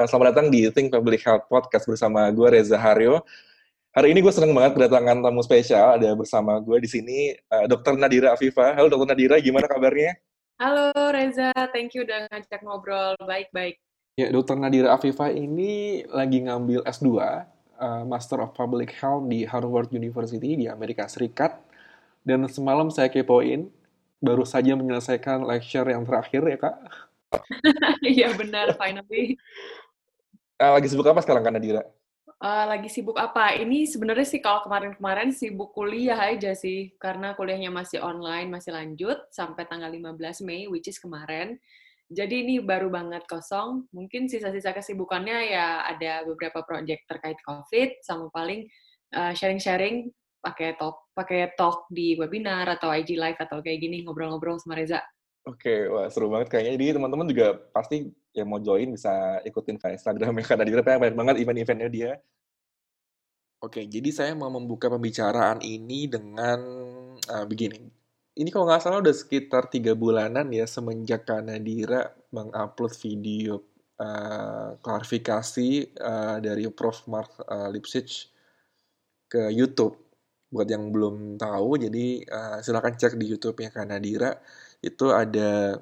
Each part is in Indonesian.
Uh, selamat datang di Think Public Health Podcast bersama gue Reza Haryo. Hari ini gue seneng banget kedatangan tamu spesial. Ada bersama gue di sini uh, Dr. Nadira Afifa. Halo Dr. Nadira, gimana kabarnya? Halo Reza, thank you udah ngajak ngobrol. Baik-baik. Ya, Dr. Nadira Afifa ini lagi ngambil S2, uh, Master of Public Health di Harvard University di Amerika Serikat. Dan semalam saya kepoin, baru saja menyelesaikan lecture yang terakhir ya kak? Iya benar, finally. Uh, lagi sibuk apa sekarang Kak Nadira? Uh, lagi sibuk apa? Ini sebenarnya sih kalau kemarin-kemarin sibuk kuliah aja sih, karena kuliahnya masih online, masih lanjut sampai tanggal 15 Mei, which is kemarin. Jadi ini baru banget kosong. Mungkin sisa-sisa kesibukannya ya ada beberapa project terkait COVID, sama paling uh, sharing-sharing pakai talk, pakai talk di webinar atau IG live atau kayak gini ngobrol-ngobrol sama Reza. Oke, wah seru banget kayaknya. Jadi teman-teman juga pasti yang mau join bisa ikutin ke Instagram ya karena di banyak banget event-eventnya dia. Oke, jadi saya mau membuka pembicaraan ini dengan uh, begini. Ini kalau nggak salah udah sekitar tiga bulanan ya semenjak Kanadira mengupload video uh, klarifikasi uh, dari Prof. Mark uh, Lipsitch ke YouTube. Buat yang belum tahu, jadi uh, silakan cek di YouTube-nya Kanadira itu ada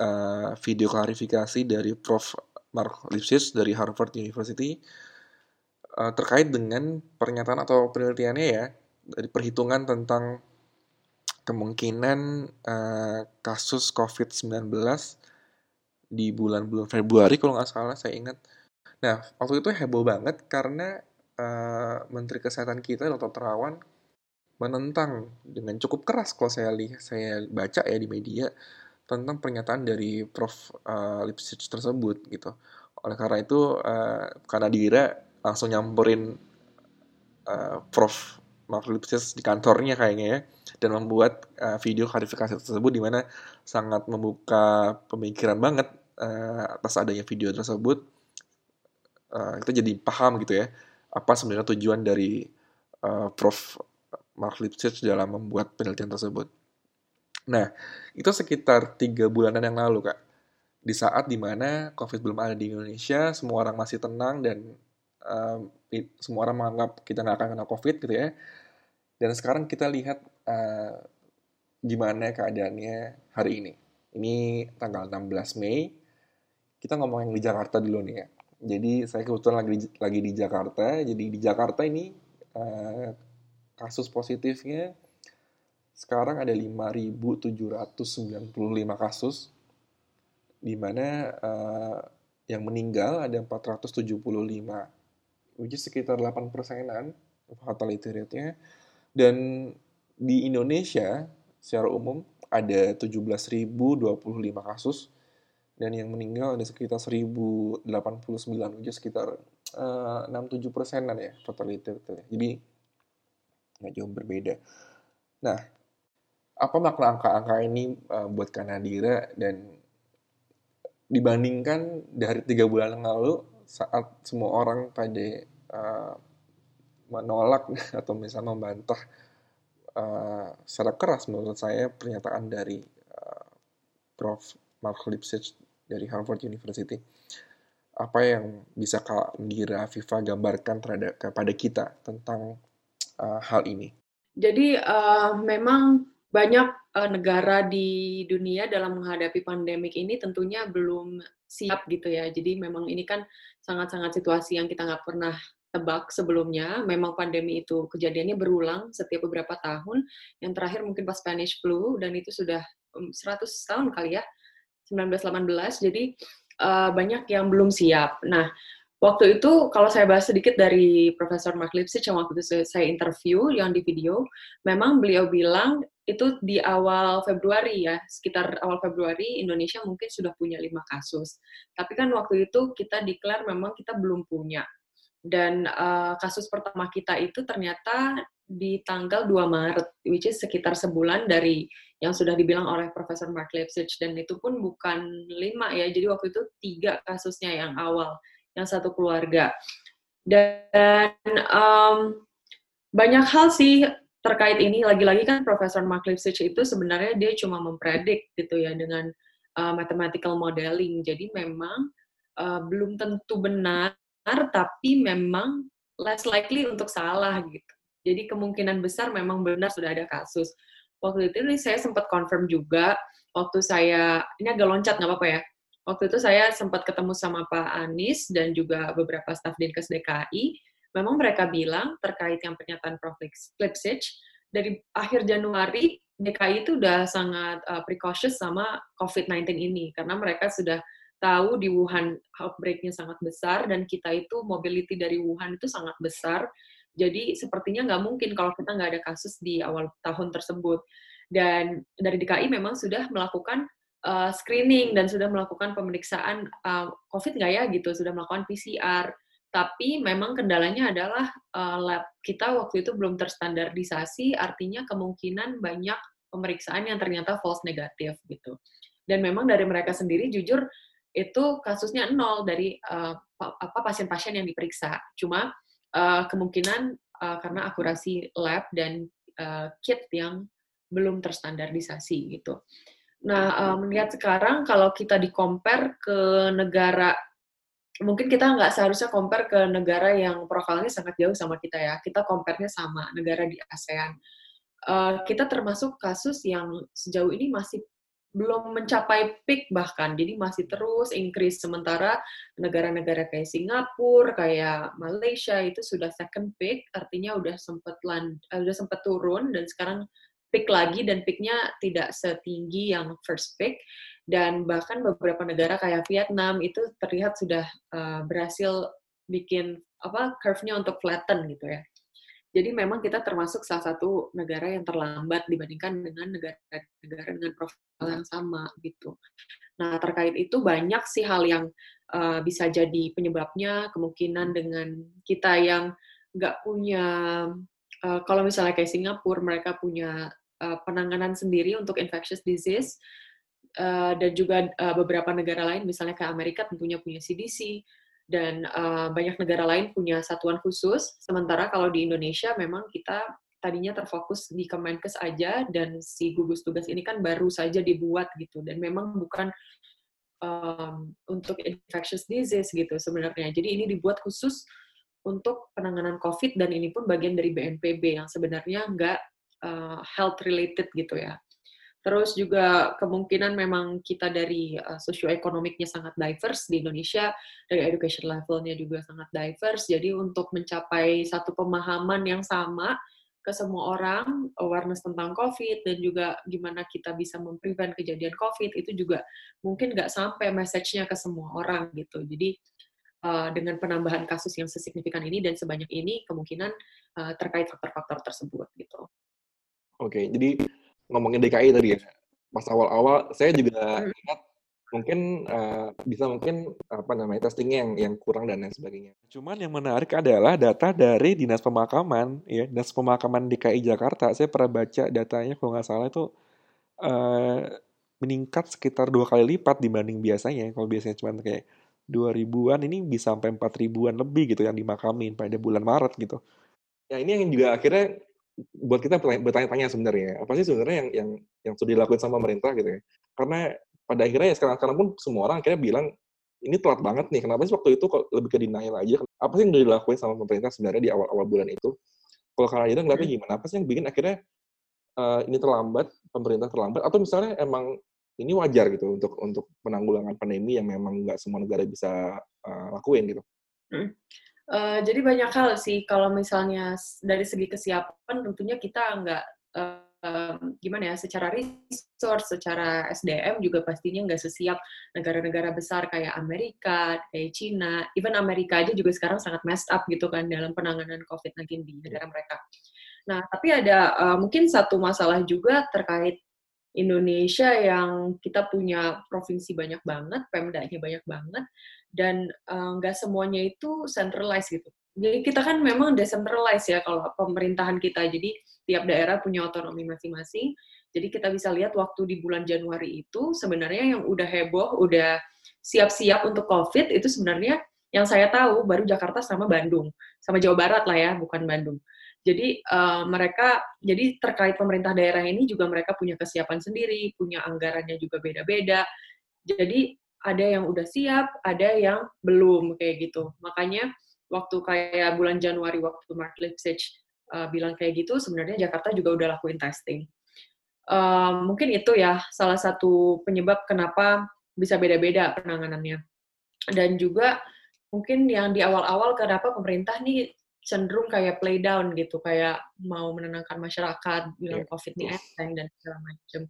uh, video klarifikasi dari Prof. Mark Lipsitz dari Harvard University uh, terkait dengan pernyataan atau penelitiannya ya dari perhitungan tentang kemungkinan uh, kasus COVID-19 di bulan-bulan Februari kalau nggak salah saya ingat. Nah waktu itu heboh banget karena uh, Menteri Kesehatan kita Dr. Terawan menentang dengan cukup keras kalau saya lihat saya baca ya di media tentang pernyataan dari Prof uh, Lipsitch tersebut gitu. Oleh karena itu uh, karena Dira langsung nyamperin uh, Prof Mark Lipsitch di kantornya kayaknya ya dan membuat uh, video klarifikasi tersebut di mana sangat membuka pemikiran banget uh, atas adanya video tersebut. Uh, kita jadi paham gitu ya apa sebenarnya tujuan dari uh, Prof Mark Lipsitch dalam membuat penelitian tersebut. Nah, itu sekitar tiga bulanan yang lalu, Kak. Di saat di mana COVID belum ada di Indonesia, semua orang masih tenang dan um, semua orang menganggap kita nggak akan kena COVID gitu ya. Dan sekarang kita lihat uh, gimana keadaannya hari ini. Ini tanggal 16 Mei. Kita ngomong yang di Jakarta dulu nih ya. Jadi saya kebetulan lagi lagi di Jakarta. Jadi di Jakarta ini uh, kasus positifnya sekarang ada 5.795 kasus, di mana uh, yang meninggal ada 475, which is sekitar 8 persenan fatality rate-nya. Dan di Indonesia secara umum ada 17.025 kasus, dan yang meninggal ada sekitar 1.089, which is sekitar uh, 6-7 persenan ya fatality rate-nya. Jadi nggak jauh berbeda. Nah, apa makna angka-angka ini uh, buat Kanadira dan dibandingkan dari tiga bulan yang lalu saat semua orang pada uh, menolak atau misalnya membantah uh, secara keras menurut saya pernyataan dari uh, Prof. Mark Lipsitch dari Harvard University apa yang bisa Kak Gira Viva gambarkan terhadap kepada kita tentang uh, hal ini? Jadi uh, memang banyak uh, negara di dunia dalam menghadapi pandemik ini tentunya belum siap gitu ya. Jadi memang ini kan sangat-sangat situasi yang kita nggak pernah tebak sebelumnya. Memang pandemi itu kejadiannya berulang setiap beberapa tahun. Yang terakhir mungkin pas Spanish flu dan itu sudah 100 tahun kali ya, 1918. Jadi uh, banyak yang belum siap. Nah, Waktu itu kalau saya bahas sedikit dari Profesor Mark Lipsitch yang waktu itu saya interview yang di video, memang beliau bilang itu di awal Februari ya, sekitar awal Februari Indonesia mungkin sudah punya lima kasus. Tapi kan waktu itu kita declare memang kita belum punya. Dan uh, kasus pertama kita itu ternyata di tanggal 2 Maret, which is sekitar sebulan dari yang sudah dibilang oleh Profesor Mark Lipsitch. Dan itu pun bukan lima ya, jadi waktu itu tiga kasusnya yang awal yang satu keluarga. Dan um, banyak hal sih terkait ini. Lagi-lagi kan Profesor Mark itu sebenarnya dia cuma mempredik gitu ya dengan uh, mathematical modeling. Jadi memang uh, belum tentu benar, tapi memang less likely untuk salah gitu. Jadi kemungkinan besar memang benar sudah ada kasus. Waktu itu nih saya sempat confirm juga, waktu saya, ini agak loncat nggak apa-apa ya, waktu itu saya sempat ketemu sama Pak Anies dan juga beberapa staf Dinkes DKI, memang mereka bilang terkait yang pernyataan Prof. Lipsitch, dari akhir Januari DKI itu udah sangat uh, precautious sama COVID-19 ini karena mereka sudah tahu di Wuhan outbreak-nya sangat besar dan kita itu mobility dari Wuhan itu sangat besar. Jadi sepertinya nggak mungkin kalau kita nggak ada kasus di awal tahun tersebut. Dan dari DKI memang sudah melakukan uh, screening dan sudah melakukan pemeriksaan uh, COVID nggak ya gitu, sudah melakukan PCR. Tapi memang kendalanya adalah uh, lab kita waktu itu belum terstandardisasi, artinya kemungkinan banyak pemeriksaan yang ternyata false negatif gitu. Dan memang dari mereka sendiri jujur itu kasusnya nol dari uh, apa pasien-pasien yang diperiksa. Cuma uh, kemungkinan uh, karena akurasi lab dan uh, kit yang belum terstandardisasi gitu. Nah, uh, melihat sekarang kalau kita di compare ke negara mungkin kita nggak seharusnya compare ke negara yang prokalnya sangat jauh sama kita ya. Kita compare-nya sama negara di ASEAN. Uh, kita termasuk kasus yang sejauh ini masih belum mencapai peak bahkan, jadi masih terus increase. Sementara negara-negara kayak Singapura, kayak Malaysia itu sudah second peak, artinya udah sempat land, uh, udah sempat turun dan sekarang peak lagi dan peaknya tidak setinggi yang first peak dan bahkan beberapa negara kayak Vietnam itu terlihat sudah uh, berhasil bikin apa curve-nya untuk flatten gitu ya. Jadi memang kita termasuk salah satu negara yang terlambat dibandingkan dengan negara-negara dengan profil yang sama gitu. Nah terkait itu banyak sih hal yang uh, bisa jadi penyebabnya kemungkinan dengan kita yang nggak punya uh, kalau misalnya kayak Singapura mereka punya uh, penanganan sendiri untuk infectious disease uh, dan juga uh, beberapa negara lain, misalnya ke Amerika tentunya punya CDC, dan uh, banyak negara lain punya satuan khusus. Sementara kalau di Indonesia memang kita tadinya terfokus di Kemenkes aja dan si gugus tugas ini kan baru saja dibuat gitu dan memang bukan um, untuk infectious disease gitu sebenarnya. Jadi ini dibuat khusus untuk penanganan COVID dan ini pun bagian dari BNPB yang sebenarnya nggak uh, health related gitu ya. Terus juga kemungkinan memang kita dari uh, sosioekonomiknya sangat diverse di Indonesia, dari education levelnya juga sangat diverse. Jadi untuk mencapai satu pemahaman yang sama ke semua orang, awareness tentang COVID, dan juga gimana kita bisa memprevent kejadian COVID, itu juga mungkin nggak sampai message-nya ke semua orang gitu. Jadi uh, dengan penambahan kasus yang sesignifikan ini dan sebanyak ini, kemungkinan uh, terkait faktor-faktor tersebut gitu. Oke, jadi ngomongin DKI tadi ya, pas awal-awal saya juga hmm. ingat mungkin uh, bisa mungkin apa namanya testingnya yang yang kurang dan lain sebagainya. Cuman yang menarik adalah data dari dinas pemakaman ya dinas pemakaman DKI Jakarta. Saya pernah baca datanya kalau nggak salah itu uh, meningkat sekitar dua kali lipat dibanding biasanya. Kalau biasanya cuma kayak dua ribuan ini bisa sampai empat ribuan lebih gitu yang dimakamin pada bulan Maret gitu. Ya ini yang juga akhirnya buat kita bertanya-tanya sebenarnya apa sih sebenarnya yang yang yang sudah dilakukan sama pemerintah gitu ya? Karena pada akhirnya ya sekarang sekarang pun semua orang akhirnya bilang ini telat banget nih kenapa sih waktu itu kok lebih ke denial aja? Apa sih yang sudah dilakukan sama pemerintah sebenarnya di awal-awal bulan itu? Kalau kalian itu ngeliatnya hmm. gimana? Apa sih yang bikin akhirnya uh, ini terlambat pemerintah terlambat? Atau misalnya emang ini wajar gitu untuk untuk penanggulangan pandemi yang memang nggak semua negara bisa uh, lakuin gitu? Hmm. Uh, jadi banyak hal sih. Kalau misalnya dari segi kesiapan tentunya kita nggak uh, gimana ya secara resource, secara SDM juga pastinya nggak sesiap negara-negara besar kayak Amerika, kayak Cina, even Amerika aja juga sekarang sangat messed up gitu kan dalam penanganan COVID-19 di negara mereka. Nah, tapi ada uh, mungkin satu masalah juga terkait Indonesia yang kita punya provinsi banyak banget, pemdanya banyak banget, dan nggak uh, semuanya itu centralized gitu. Jadi kita kan memang decentralized ya kalau pemerintahan kita. Jadi tiap daerah punya otonomi masing-masing. Jadi kita bisa lihat waktu di bulan Januari itu sebenarnya yang udah heboh, udah siap-siap untuk COVID itu sebenarnya yang saya tahu baru Jakarta sama Bandung, sama Jawa Barat lah ya, bukan Bandung. Jadi uh, mereka, jadi terkait pemerintah daerah ini juga mereka punya kesiapan sendiri, punya anggarannya juga beda-beda. Jadi ada yang udah siap, ada yang belum kayak gitu. Makanya waktu kayak bulan Januari waktu Mark Lipsitch uh, bilang kayak gitu, sebenarnya Jakarta juga udah lakuin testing. Uh, mungkin itu ya salah satu penyebab kenapa bisa beda-beda penanganannya. Dan juga mungkin yang di awal-awal kenapa pemerintah nih cenderung kayak play down gitu, kayak mau menenangkan masyarakat, bilang yeah. COVID ini enteng dan segala macam.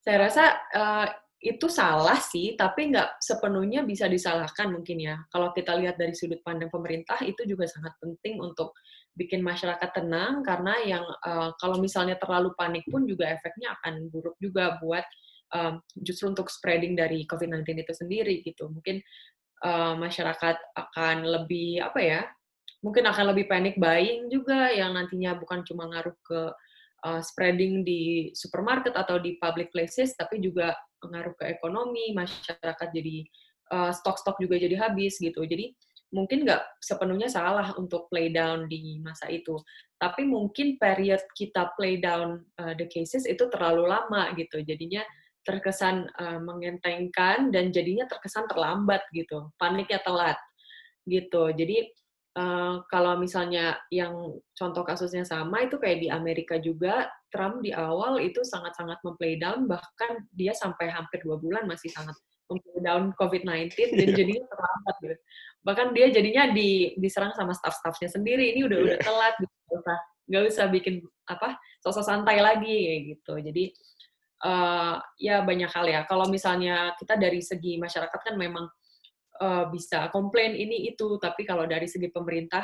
Saya rasa uh, itu salah sih, tapi nggak sepenuhnya bisa disalahkan mungkin ya. Kalau kita lihat dari sudut pandang pemerintah, itu juga sangat penting untuk bikin masyarakat tenang, karena yang uh, kalau misalnya terlalu panik pun juga efeknya akan buruk juga buat um, justru untuk spreading dari COVID-19 itu sendiri gitu. Mungkin uh, masyarakat akan lebih apa ya? Mungkin akan lebih panic buying juga yang nantinya bukan cuma ngaruh ke uh, spreading di supermarket atau di public places, tapi juga pengaruh ke ekonomi, masyarakat jadi uh, stok-stok juga jadi habis gitu. Jadi mungkin nggak sepenuhnya salah untuk play down di masa itu. Tapi mungkin period kita play down uh, the cases itu terlalu lama gitu. Jadinya terkesan uh, mengentengkan dan jadinya terkesan terlambat gitu. Paniknya telat gitu. Jadi uh, kalau misalnya yang contoh kasusnya sama itu kayak di Amerika juga Trump di awal itu sangat-sangat memplay down, bahkan dia sampai hampir dua bulan masih sangat memplay down COVID-19 dan iya. jadinya terlambat gitu. Bahkan dia jadinya di, diserang sama staff-staffnya sendiri. Ini udah udah iya. telat, gitu. nggak usah nggak usah bikin apa sosok santai lagi kayak gitu. Jadi uh, ya banyak hal ya. Kalau misalnya kita dari segi masyarakat kan memang uh, bisa komplain ini itu, tapi kalau dari segi pemerintah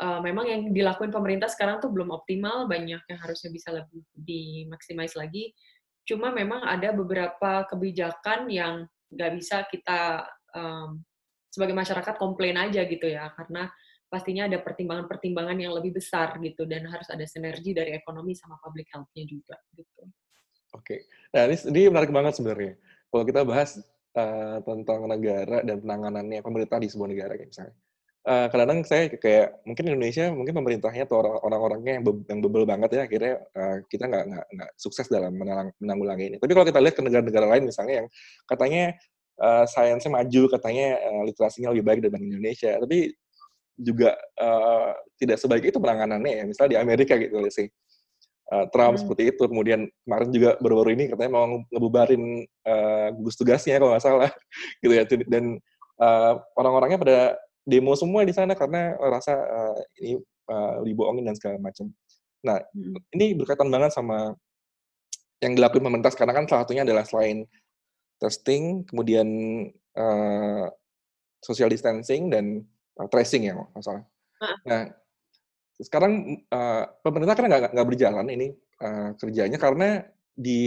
uh, memang yang dilakukan pemerintah sekarang tuh belum optimal, banyak yang harusnya bisa lebih dimaksimais lagi. Cuma memang ada beberapa kebijakan yang nggak bisa kita um, sebagai masyarakat komplain aja gitu ya, karena pastinya ada pertimbangan-pertimbangan yang lebih besar gitu dan harus ada sinergi dari ekonomi sama public health-nya juga gitu. Oke, nah ini, ini menarik banget sebenarnya. Kalau kita bahas uh, tentang negara dan penanganannya pemerintah di sebuah negara kayak misalnya uh, kadang-kadang saya kayak mungkin Indonesia mungkin pemerintahnya atau orang-orangnya yang, be yang bebel banget ya akhirnya uh, kita nggak nggak sukses dalam menang menanggulangi ini. Tapi kalau kita lihat ke negara-negara lain misalnya yang katanya uh, sainsnya maju, katanya uh, literasinya lebih baik dibanding Indonesia, tapi juga uh, tidak sebaik itu penanganannya ya. Misalnya di Amerika gitu sih. Uh, Trump hmm. seperti itu. Kemudian kemarin juga baru-baru ini katanya mau ngebubarin uh, gugus tugasnya kalau nggak salah, gitu ya. Dan uh, orang-orangnya pada demo semua di sana karena rasa uh, ini uh, dibohongin dan segala macam. Nah, hmm. ini berkaitan banget sama yang dilakukan pemerintah sekarang kan salah satunya adalah selain testing, kemudian uh, social distancing dan uh, tracing ya masalah. Nah, sekarang uh, pemerintah kan nggak nggak berjalan ini uh, kerjanya karena di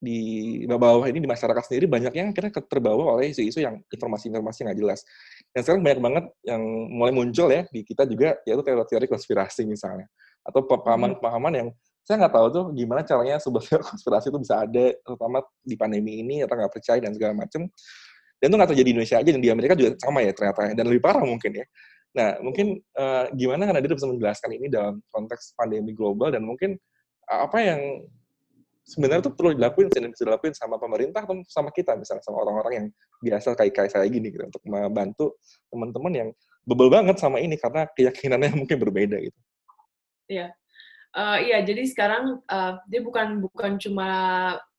di bawah ini di masyarakat sendiri banyak yang kira terbawa oleh isu-isu yang informasi-informasi nggak jelas. Dan sekarang banyak banget yang mulai muncul ya di kita juga yaitu teori-teori konspirasi misalnya atau pemahaman-pemahaman yang saya nggak tahu tuh gimana caranya sebuah teori konspirasi itu bisa ada terutama di pandemi ini atau nggak percaya dan segala macam. Dan itu nggak terjadi di Indonesia aja dan di Amerika juga sama ya ternyata dan lebih parah mungkin ya. Nah mungkin uh, gimana kan Nadir bisa menjelaskan ini dalam konteks pandemi global dan mungkin apa yang sebenarnya tuh perlu dilakuin dan bisa dilakuin sama pemerintah atau sama kita misalnya sama orang-orang yang biasa kayak kayak saya gini gitu untuk membantu teman-teman yang bebel banget sama ini karena keyakinannya mungkin berbeda gitu. Iya. Uh, iya, jadi sekarang uh, dia bukan bukan cuma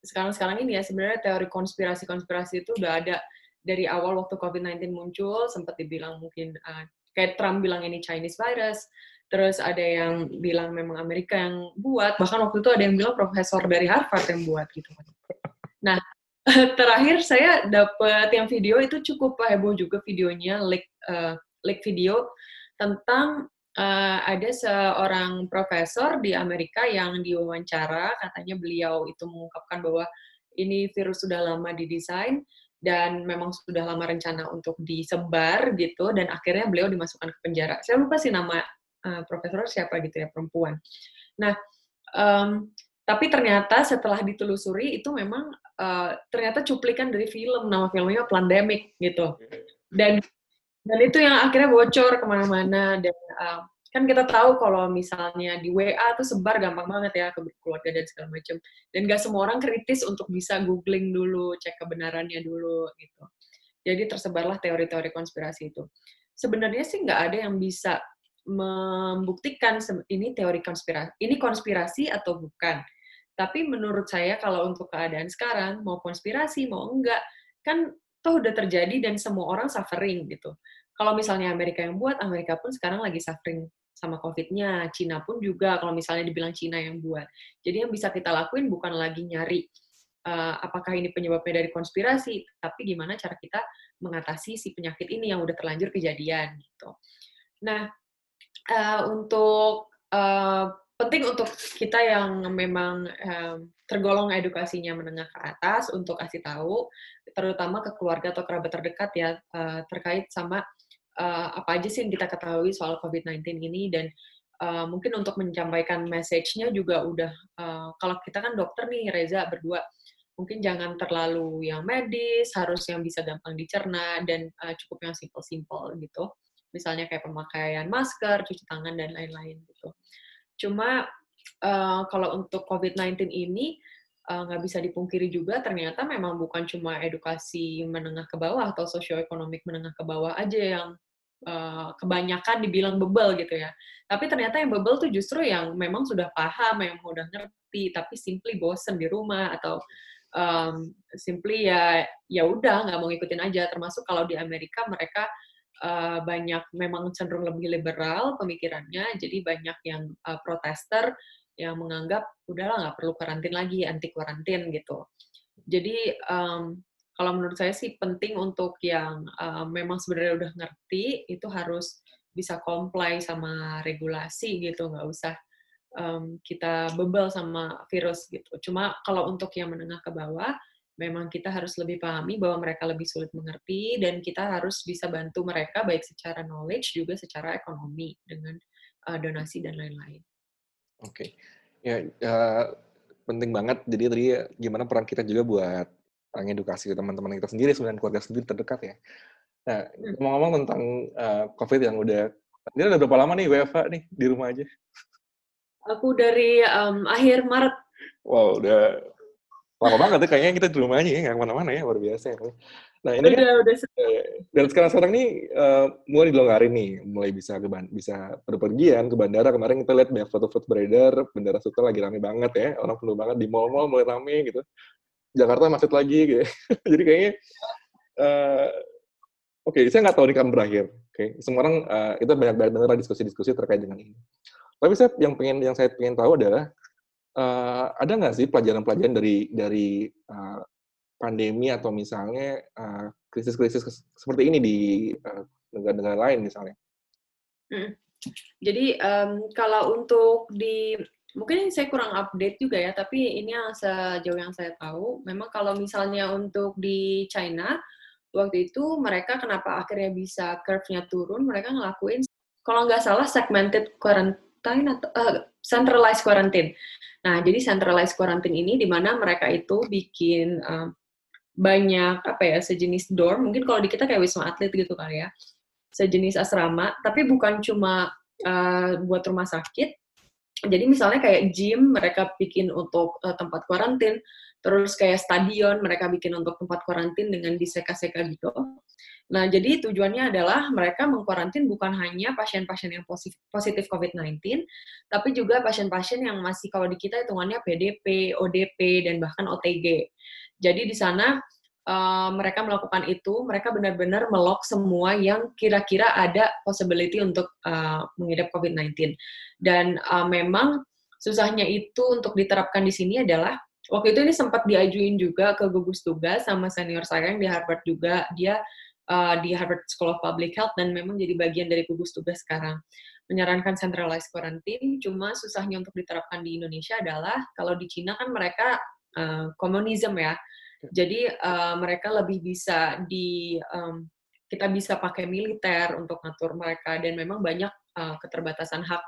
sekarang-sekarang ini ya sebenarnya teori konspirasi-konspirasi itu udah ada dari awal waktu COVID-19 muncul sempat dibilang mungkin uh, kayak Trump bilang ini Chinese virus, terus ada yang bilang memang Amerika yang buat, bahkan waktu itu ada yang bilang profesor dari Harvard yang buat gitu. Nah, terakhir saya dapat yang video itu cukup heboh juga videonya, leak, uh, leak video tentang uh, ada seorang profesor di Amerika yang diwawancara, katanya beliau itu mengungkapkan bahwa ini virus sudah lama didesain dan memang sudah lama rencana untuk disebar gitu dan akhirnya beliau dimasukkan ke penjara. Saya lupa sih nama uh, profesor siapa gitu ya perempuan. Nah, um, tapi ternyata setelah ditelusuri itu memang uh, ternyata cuplikan dari film nama filmnya Pandemic gitu dan dan itu yang akhirnya bocor ke mana-mana dan uh, kan kita tahu kalau misalnya di WA tuh sebar gampang banget ya ke keluarga dan segala macam. Dan gak semua orang kritis untuk bisa googling dulu, cek kebenarannya dulu gitu. Jadi tersebarlah teori-teori konspirasi itu. Sebenarnya sih nggak ada yang bisa membuktikan ini teori konspirasi, ini konspirasi atau bukan. Tapi menurut saya kalau untuk keadaan sekarang, mau konspirasi, mau enggak, kan toh udah terjadi dan semua orang suffering gitu. Kalau misalnya Amerika yang buat, Amerika pun sekarang lagi suffering sama COVID-nya. Cina pun juga kalau misalnya dibilang Cina yang buat. Jadi yang bisa kita lakuin bukan lagi nyari uh, apakah ini penyebabnya dari konspirasi, tapi gimana cara kita mengatasi si penyakit ini yang udah terlanjur kejadian gitu. Nah, uh, untuk uh, penting untuk kita yang memang um, tergolong edukasinya menengah ke atas untuk kasih tahu, terutama ke keluarga atau kerabat terdekat ya uh, terkait sama uh, apa aja sih yang kita ketahui soal COVID-19 ini dan uh, mungkin untuk menyampaikan message-nya juga udah uh, kalau kita kan dokter nih Reza berdua mungkin jangan terlalu yang medis harus yang bisa gampang dicerna dan uh, cukup yang simple-simple gitu. Misalnya kayak pemakaian masker cuci tangan dan lain-lain gitu. Cuma uh, kalau untuk COVID-19 ini nggak uh, bisa dipungkiri juga ternyata memang bukan cuma edukasi menengah ke bawah atau sosioekonomik menengah ke bawah aja yang uh, kebanyakan dibilang bebel gitu ya. Tapi ternyata yang bebel tuh justru yang memang sudah paham, yang udah ngerti, tapi simply bosen di rumah atau um, simply ya ya udah nggak mau ngikutin aja. Termasuk kalau di Amerika mereka uh, banyak memang cenderung lebih liberal pemikirannya, jadi banyak yang uh, protester yang menganggap udahlah nggak perlu karantin lagi, anti karantin gitu. Jadi um, kalau menurut saya sih penting untuk yang uh, memang sebenarnya udah ngerti itu harus bisa comply sama regulasi gitu nggak usah um, kita bebel sama virus gitu cuma kalau untuk yang menengah ke bawah memang kita harus lebih pahami bahwa mereka lebih sulit mengerti dan kita harus bisa bantu mereka baik secara knowledge juga secara ekonomi dengan uh, donasi dan lain-lain. Oke, okay. ya uh, penting banget. Jadi tadi gimana peran kita juga buat ngedukasi teman-teman kita sendiri sebenarnya keluarga sendiri terdekat ya. Nah, hmm. ngomong-ngomong tentang uh, COVID yang udah, ini udah berapa lama nih WFA nih di rumah aja? Aku dari um, akhir Maret. Wow, udah lama banget ya kayaknya kita di rumah aja ya, nggak ke mana-mana ya, luar biasa ya. Nah ini udah, kan, udah. Eh, dan sekarang-sekarang nih uh, mulai dilonggarin nih, mulai bisa ke bisa berpergian ke bandara. Kemarin kita lihat banyak foto-foto beredar, bandara Sultan lagi rame banget ya, orang penuh banget di mall-mall mulai rame gitu. Jakarta macet lagi gitu. Jadi kayaknya uh, oke, okay, saya nggak tahu ini kapan berakhir. Oke, okay. semua orang uh, kita banyak banyak dengar diskusi-diskusi terkait dengan ini. Tapi saya yang pengen yang saya pengen tahu adalah uh, ada nggak sih pelajaran-pelajaran dari dari uh, pandemi atau misalnya krisis-krisis uh, seperti ini di negara-negara uh, lain misalnya? Hmm. Jadi um, kalau untuk di mungkin saya kurang update juga ya, tapi ini yang sejauh yang saya tahu, memang kalau misalnya untuk di China, waktu itu mereka kenapa akhirnya bisa curve-nya turun, mereka ngelakuin, kalau nggak salah segmented quarantine atau uh, centralized quarantine. Nah, jadi centralized quarantine ini di mana mereka itu bikin uh, banyak apa ya sejenis dorm, mungkin kalau di kita kayak wisma atlet gitu kali ya, sejenis asrama, tapi bukan cuma uh, buat rumah sakit, jadi misalnya kayak gym mereka bikin untuk uh, tempat karantin, terus kayak stadion mereka bikin untuk tempat karantin dengan diseka-seka gitu. Nah, jadi tujuannya adalah mereka mengkarantin bukan hanya pasien-pasien yang positif, positif COVID-19, tapi juga pasien-pasien yang masih kalau di kita hitungannya PDP, ODP, dan bahkan OTG. Jadi di sana uh, mereka melakukan itu, mereka benar-benar melok semua yang kira-kira ada possibility untuk uh, mengidap COVID-19. Dan uh, memang susahnya itu untuk diterapkan di sini adalah waktu itu ini sempat diajuin juga ke gugus tugas sama senior saya yang di Harvard juga. Dia uh, di Harvard School of Public Health dan memang jadi bagian dari gugus tugas sekarang menyarankan centralized quarantine. Cuma susahnya untuk diterapkan di Indonesia adalah kalau di Cina kan mereka uh, komunisme ya jadi uh, mereka lebih bisa di um, kita bisa pakai militer untuk ngatur mereka dan memang banyak uh, keterbatasan hak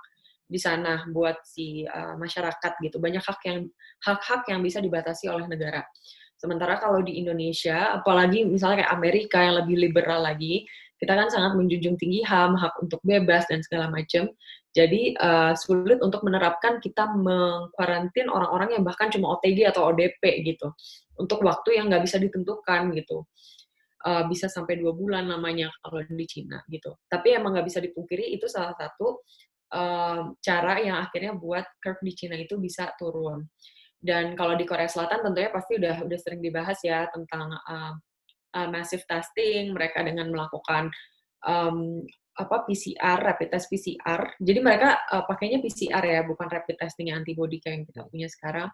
di sana buat si uh, masyarakat gitu. Banyak hak yang hak-hak yang bisa dibatasi oleh negara. Sementara kalau di Indonesia, apalagi misalnya kayak Amerika yang lebih liberal lagi, kita kan sangat menjunjung tinggi HAM, hak untuk bebas dan segala macam. Jadi uh, sulit untuk menerapkan kita mengkarantin orang-orang yang bahkan cuma OTG atau ODP gitu untuk waktu yang nggak bisa ditentukan gitu. Uh, bisa sampai dua bulan namanya kalau di Cina gitu. Tapi emang nggak bisa dipungkiri itu salah satu uh, cara yang akhirnya buat curve di Cina itu bisa turun. Dan kalau di Korea Selatan tentunya pasti udah udah sering dibahas ya tentang uh, uh, massive testing, mereka dengan melakukan um, apa PCR, rapid test PCR. Jadi mereka uh, pakainya PCR ya, bukan rapid testing yang antibody kayak yang kita punya sekarang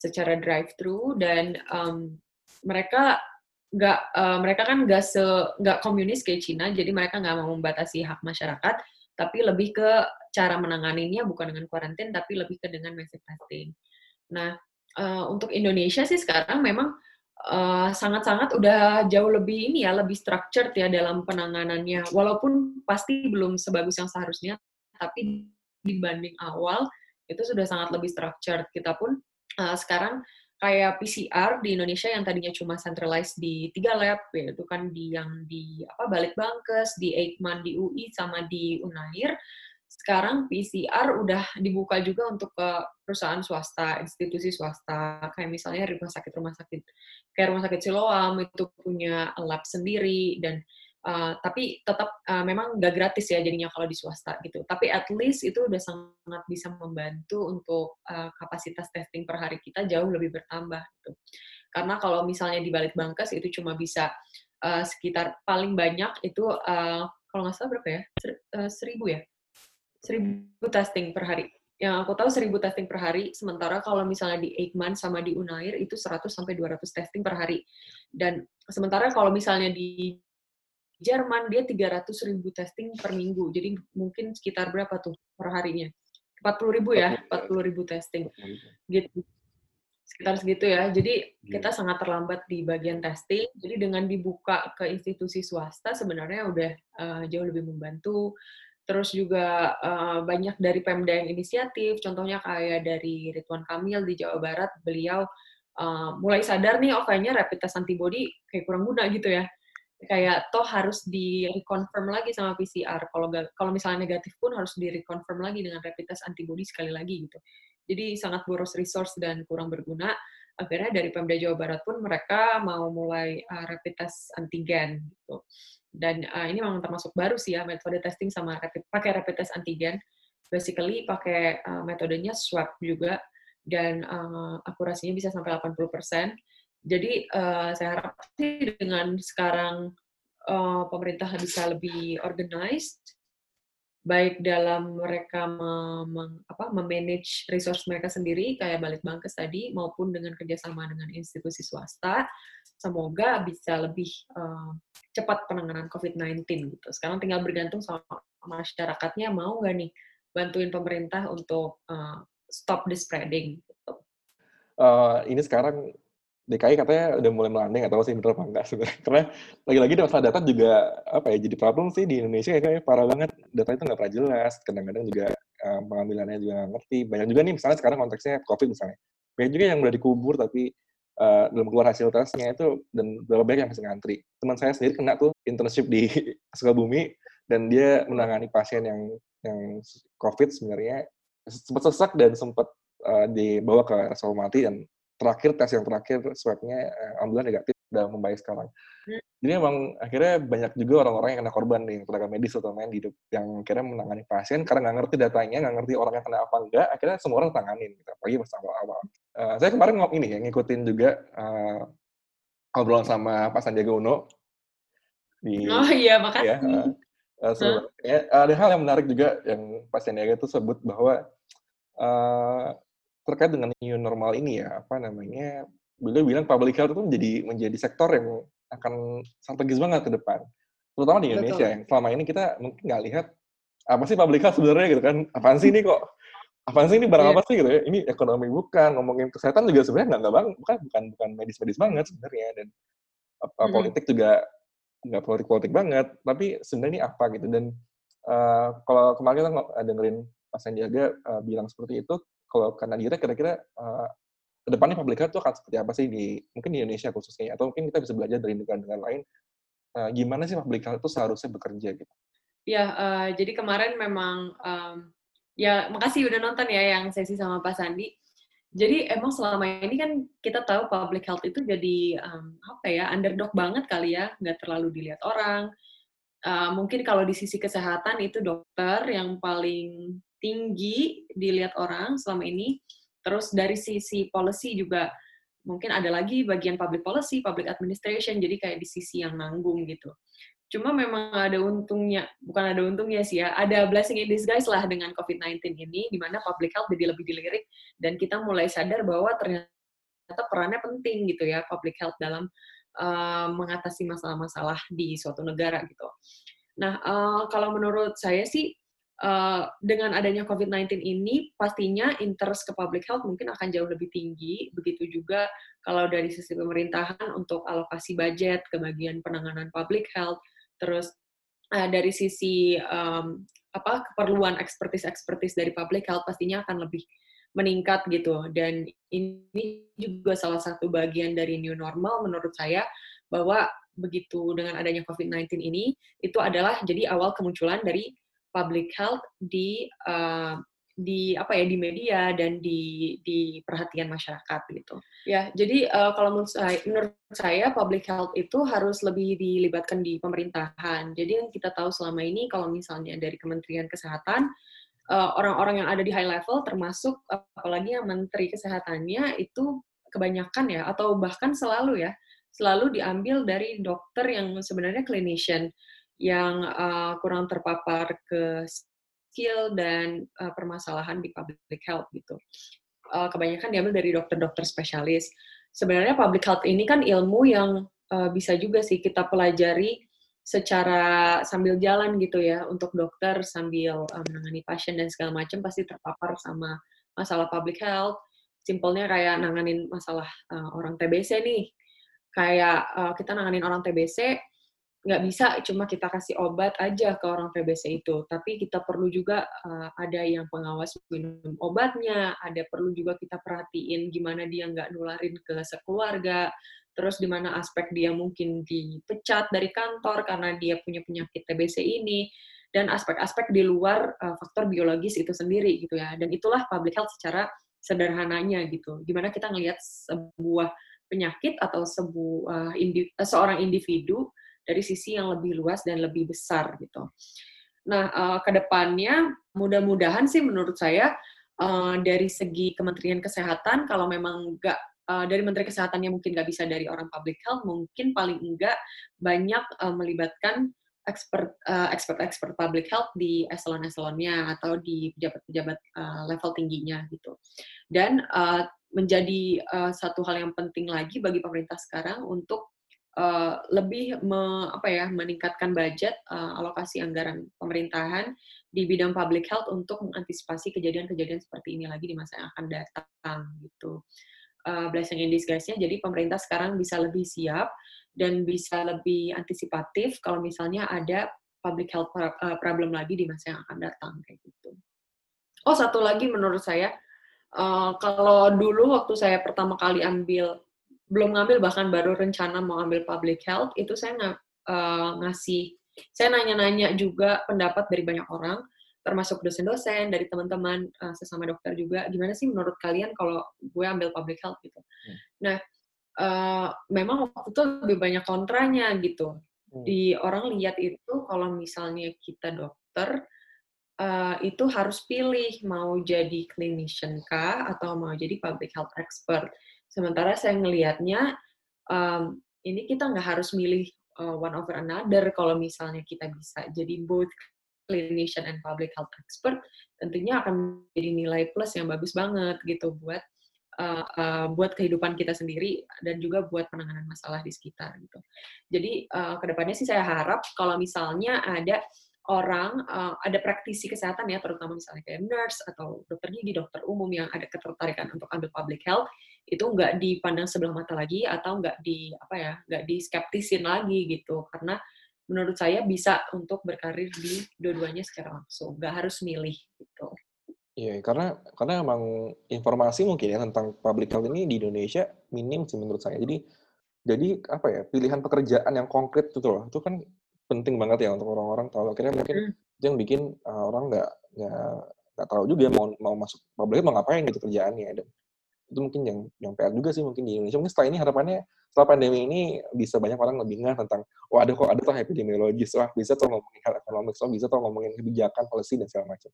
secara drive thru dan um, mereka nggak uh, mereka kan nggak se nggak komunis kayak Cina, jadi mereka nggak mau membatasi hak masyarakat, tapi lebih ke cara menanganinya bukan dengan kuarantin, tapi lebih ke dengan massive testing. Nah, uh, untuk Indonesia sih sekarang memang sangat-sangat uh, udah jauh lebih ini ya, lebih structured ya dalam penanganannya. Walaupun pasti belum sebagus yang seharusnya, tapi dibanding awal itu sudah sangat lebih structured. Kita pun uh, sekarang kayak PCR di Indonesia yang tadinya cuma centralized di tiga lab, yaitu kan di yang di apa balik bangkes, di Eijkman di UI sama di Unair sekarang PCR udah dibuka juga untuk ke perusahaan swasta, institusi swasta, kayak misalnya rumah sakit-rumah sakit, kayak rumah sakit Siloam itu punya lab sendiri dan uh, tapi tetap uh, memang nggak gratis ya jadinya kalau di swasta gitu. Tapi at least itu udah sangat bisa membantu untuk uh, kapasitas testing per hari kita jauh lebih bertambah gitu. Karena kalau misalnya di balik bangkes itu cuma bisa uh, sekitar paling banyak itu uh, kalau nggak salah berapa ya? Ser, seribu ya? Seribu testing per hari. Yang aku tahu seribu testing per hari, sementara kalau misalnya di Eijkman sama di Unair itu 100 sampai 200 testing per hari. Dan sementara kalau misalnya di Jerman dia 300 ribu testing per minggu. Jadi mungkin sekitar berapa tuh per harinya? 40 ribu ya, 40 ribu testing. Gitu. Sekitar segitu ya. Jadi iya. kita sangat terlambat di bagian testing. Jadi dengan dibuka ke institusi swasta sebenarnya udah uh, jauh lebih membantu terus juga uh, banyak dari Pemda yang inisiatif, contohnya kayak dari Ridwan Kamil di Jawa Barat, beliau uh, mulai sadar nih, oh kayaknya rapid test antibody kayak kurang guna gitu ya. Kayak toh harus di reconfirm lagi sama PCR. Kalau misalnya negatif pun harus di reconfirm lagi dengan rapid test antibody sekali lagi gitu. Jadi sangat boros resource dan kurang berguna. Akhirnya dari Pemda Jawa Barat pun mereka mau mulai uh, rapid test antigen gitu dan uh, ini memang termasuk baru sih ya metode testing sama rapid, pakai rapid test antigen basically pakai uh, metodenya swab juga dan uh, akurasinya bisa sampai 80%. Jadi uh, saya harap sih dengan sekarang uh, pemerintah bisa lebih organized baik dalam mereka mem, apa, memanage resource mereka sendiri kayak balik bangkes tadi maupun dengan kerjasama dengan institusi swasta semoga bisa lebih uh, cepat penanganan COVID-19 gitu. Sekarang tinggal bergantung sama masyarakatnya mau nggak nih bantuin pemerintah untuk uh, stop the spreading. Uh, ini sekarang DKI katanya udah mulai melanding atau sih bener apa enggak sebenarnya. Karena lagi-lagi masalah data juga apa ya jadi problem sih di Indonesia ya kayak parah banget. Data itu nggak pernah jelas kadang-kadang juga uh, pengambilannya juga nggak ngerti. Banyak juga nih misalnya sekarang konteksnya COVID misalnya. Banyak juga yang udah dikubur tapi uh, belum keluar hasil tesnya itu dan berapa banyak yang masih ngantri. Teman saya sendiri kena tuh internship di Sukabumi dan dia menangani pasien yang yang COVID sebenarnya. Sempat sesak dan sempat uh, dibawa ke mati dan terakhir tes yang terakhir swabnya eh, alhamdulillah negatif udah membaik sekarang. Hmm. Jadi emang akhirnya banyak juga orang-orang yang kena korban nih tenaga medis atau main di hidup yang akhirnya menangani pasien karena nggak ngerti datanya, nggak ngerti orangnya kena apa enggak, akhirnya semua orang tanganin gitu. Apalagi pas awal-awal. Uh, saya kemarin ngomong ini ya ngikutin juga uh, eh, obrolan sama Pak Sandiaga Uno di Oh iya, makasih. Ya, uh, uh, so, huh? ya, ada hal yang menarik juga yang Pak Sandiaga itu sebut bahwa uh, terkait dengan new normal ini ya, apa namanya, beliau bilang public health itu menjadi menjadi sektor yang akan strategis banget ke depan. Terutama di Indonesia Betul. yang selama ini kita mungkin nggak lihat apa sih public health sebenarnya gitu kan. Apaan sih ini kok? Apaan sih ini barang yeah. apa sih gitu ya? Ini ekonomi bukan, ngomongin kesehatan juga sebenarnya nggak nggak bang, bukan bukan bukan medis-medis banget sebenarnya dan apa, mm -hmm. politik juga nggak politik-politik banget. Tapi sebenarnya ini apa gitu dan uh, kalau kemarin kita dengerin Pak Sandiaga uh, bilang seperti itu, kalau karena dira kira-kira uh, ke depannya public health itu akan seperti apa sih di mungkin di Indonesia khususnya atau mungkin kita bisa belajar dari negara-negara lain uh, gimana sih public health itu seharusnya bekerja gitu? Ya, uh, jadi kemarin memang um, ya makasih udah nonton ya yang sesi sama Pak Sandi. Jadi emang selama ini kan kita tahu public health itu jadi um, apa ya underdog banget kali ya, nggak terlalu dilihat orang. Uh, mungkin kalau di sisi kesehatan itu dokter yang paling tinggi dilihat orang selama ini. Terus dari sisi policy juga mungkin ada lagi bagian public policy, public administration, jadi kayak di sisi yang nanggung gitu. Cuma memang ada untungnya, bukan ada untungnya sih ya, ada blessing in disguise lah dengan COVID-19 ini, di mana public health jadi lebih dilirik, dan kita mulai sadar bahwa ternyata perannya penting gitu ya, public health dalam uh, mengatasi masalah-masalah di suatu negara gitu. Nah, uh, kalau menurut saya sih, uh, dengan adanya COVID-19 ini, pastinya interest ke public health mungkin akan jauh lebih tinggi. Begitu juga kalau dari sisi pemerintahan untuk alokasi budget ke bagian penanganan public health, terus uh, dari sisi um, apa keperluan ekspertis-ekspertis dari public health pastinya akan lebih meningkat gitu dan ini juga salah satu bagian dari new normal menurut saya bahwa begitu dengan adanya COVID-19 ini itu adalah jadi awal kemunculan dari public health di uh, di apa ya di media dan di di perhatian masyarakat gitu. Ya jadi uh, kalau menurut saya, menurut saya public health itu harus lebih dilibatkan di pemerintahan. Jadi yang kita tahu selama ini kalau misalnya dari Kementerian Kesehatan eh, orang-orang yang ada di high level termasuk apalagi yang menteri kesehatannya itu kebanyakan ya atau bahkan selalu ya selalu diambil dari dokter yang sebenarnya clinician yang uh, kurang terpapar ke skill dan uh, permasalahan di public health gitu. Uh, kebanyakan diambil dari dokter-dokter spesialis. Sebenarnya public health ini kan ilmu yang uh, bisa juga sih kita pelajari secara sambil jalan gitu ya untuk dokter sambil uh, menangani pasien dan segala macam pasti terpapar sama masalah public health. Simpelnya kayak nanganin masalah uh, orang TBC nih. Kayak uh, kita nanganin orang TBC, nggak bisa cuma kita kasih obat aja ke orang TBC itu, tapi kita perlu juga uh, ada yang pengawas minum obatnya, ada perlu juga kita perhatiin gimana dia nggak nularin ke sekeluarga, terus di mana aspek dia mungkin dipecat dari kantor karena dia punya penyakit TBC ini, dan aspek-aspek di luar uh, faktor biologis itu sendiri gitu ya, dan itulah public health secara sederhananya gitu, gimana kita ngelihat sebuah penyakit atau sebuah indiv seorang individu dari sisi yang lebih luas dan lebih besar gitu. Nah, uh, ke mudah-mudahan sih menurut saya uh, dari segi Kementerian Kesehatan kalau memang nggak uh, dari Menteri Kesehatannya mungkin nggak bisa dari orang public health, mungkin paling enggak banyak uh, melibatkan expert uh, expert expert public health di eselon-eselonnya atau di pejabat-pejabat uh, level tingginya gitu. Dan uh, menjadi uh, satu hal yang penting lagi bagi pemerintah sekarang untuk uh, lebih me, apa ya meningkatkan budget uh, alokasi anggaran pemerintahan di bidang public health untuk mengantisipasi kejadian-kejadian seperti ini lagi di masa yang akan datang gitu. Uh, blessing in disguise-nya jadi pemerintah sekarang bisa lebih siap dan bisa lebih antisipatif kalau misalnya ada public health problem lagi di masa yang akan datang kayak gitu. Oh satu lagi menurut saya uh, kalau dulu waktu saya pertama kali ambil belum ngambil bahkan baru rencana mau ambil public health itu saya ng uh, ngasih saya nanya-nanya juga pendapat dari banyak orang termasuk dosen-dosen dari teman-teman uh, sesama dokter juga gimana sih menurut kalian kalau gue ambil public health gitu hmm. nah uh, memang waktu itu lebih banyak kontranya gitu hmm. di orang lihat itu kalau misalnya kita dokter uh, itu harus pilih mau jadi clinician kah atau mau jadi public health expert Sementara saya ngelihatnya um, ini kita nggak harus milih uh, one over another kalau misalnya kita bisa jadi both clinician and public health expert tentunya akan jadi nilai plus yang bagus banget gitu buat uh, uh, buat kehidupan kita sendiri dan juga buat penanganan masalah di sekitar gitu. Jadi uh, ke depannya sih saya harap kalau misalnya ada orang uh, ada praktisi kesehatan ya terutama misalnya kayak nurse atau dokter gigi, dokter umum yang ada ketertarikan untuk ambil public health itu nggak dipandang sebelah mata lagi atau nggak di apa ya nggak di skeptisin lagi gitu karena menurut saya bisa untuk berkarir di dua-duanya secara langsung nggak harus milih gitu. Iya, karena karena emang informasi mungkin ya tentang public health ini di Indonesia minim sih menurut saya. Jadi jadi apa ya pilihan pekerjaan yang konkret itu loh itu kan penting banget ya untuk orang-orang tahu akhirnya mungkin mm. yang bikin uh, orang nggak nggak tahu juga mau mau masuk publik mau ngapain gitu kerjaannya dan itu mungkin yang yang PR juga sih mungkin di Indonesia. Mungkin setelah ini harapannya setelah pandemi ini bisa banyak orang lebih nggak tentang wah ada kok ada tuh epidemiologis wah bisa tuh ngomongin hal ekonomi wah bisa tuh ngomongin kebijakan policy dan segala macam.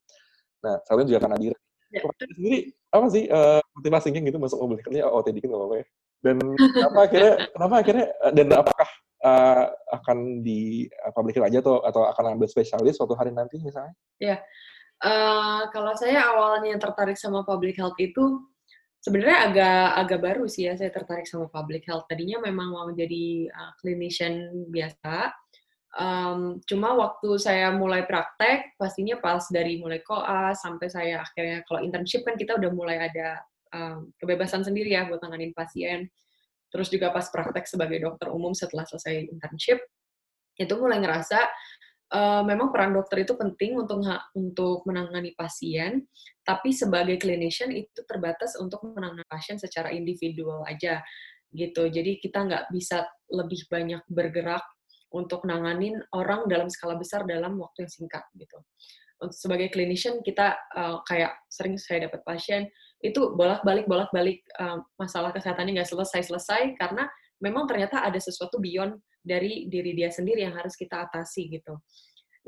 Nah selain juga karena diri ya. sendiri? Apa sih uh, motivasinya gitu masuk mobil kerja? Oh dikit nggak apa-apa ya? Dan kenapa akhirnya kenapa akhirnya dan apakah uh, akan di uh, publik aja atau atau akan ambil spesialis suatu hari nanti misalnya? Ya, uh, kalau saya awalnya tertarik sama public health itu sebenarnya agak agak baru sih ya saya tertarik sama public health. Tadinya memang mau jadi uh, clinician biasa. Um, cuma waktu saya mulai praktek, pastinya pas dari mulai koas sampai saya akhirnya kalau internship kan kita udah mulai ada um, kebebasan sendiri ya buat tanganin pasien. Terus juga pas praktek sebagai dokter umum setelah selesai internship, itu mulai ngerasa uh, memang peran dokter itu penting untuk untuk menangani pasien, tapi sebagai clinician itu terbatas untuk menangani pasien secara individual aja gitu. Jadi kita nggak bisa lebih banyak bergerak untuk nanganin orang dalam skala besar dalam waktu yang singkat gitu. Untuk sebagai clinician kita uh, kayak sering saya dapat pasien itu bolak-balik bolak-balik uh, masalah kesehatannya nggak selesai-selesai karena memang ternyata ada sesuatu beyond dari diri dia sendiri yang harus kita atasi gitu.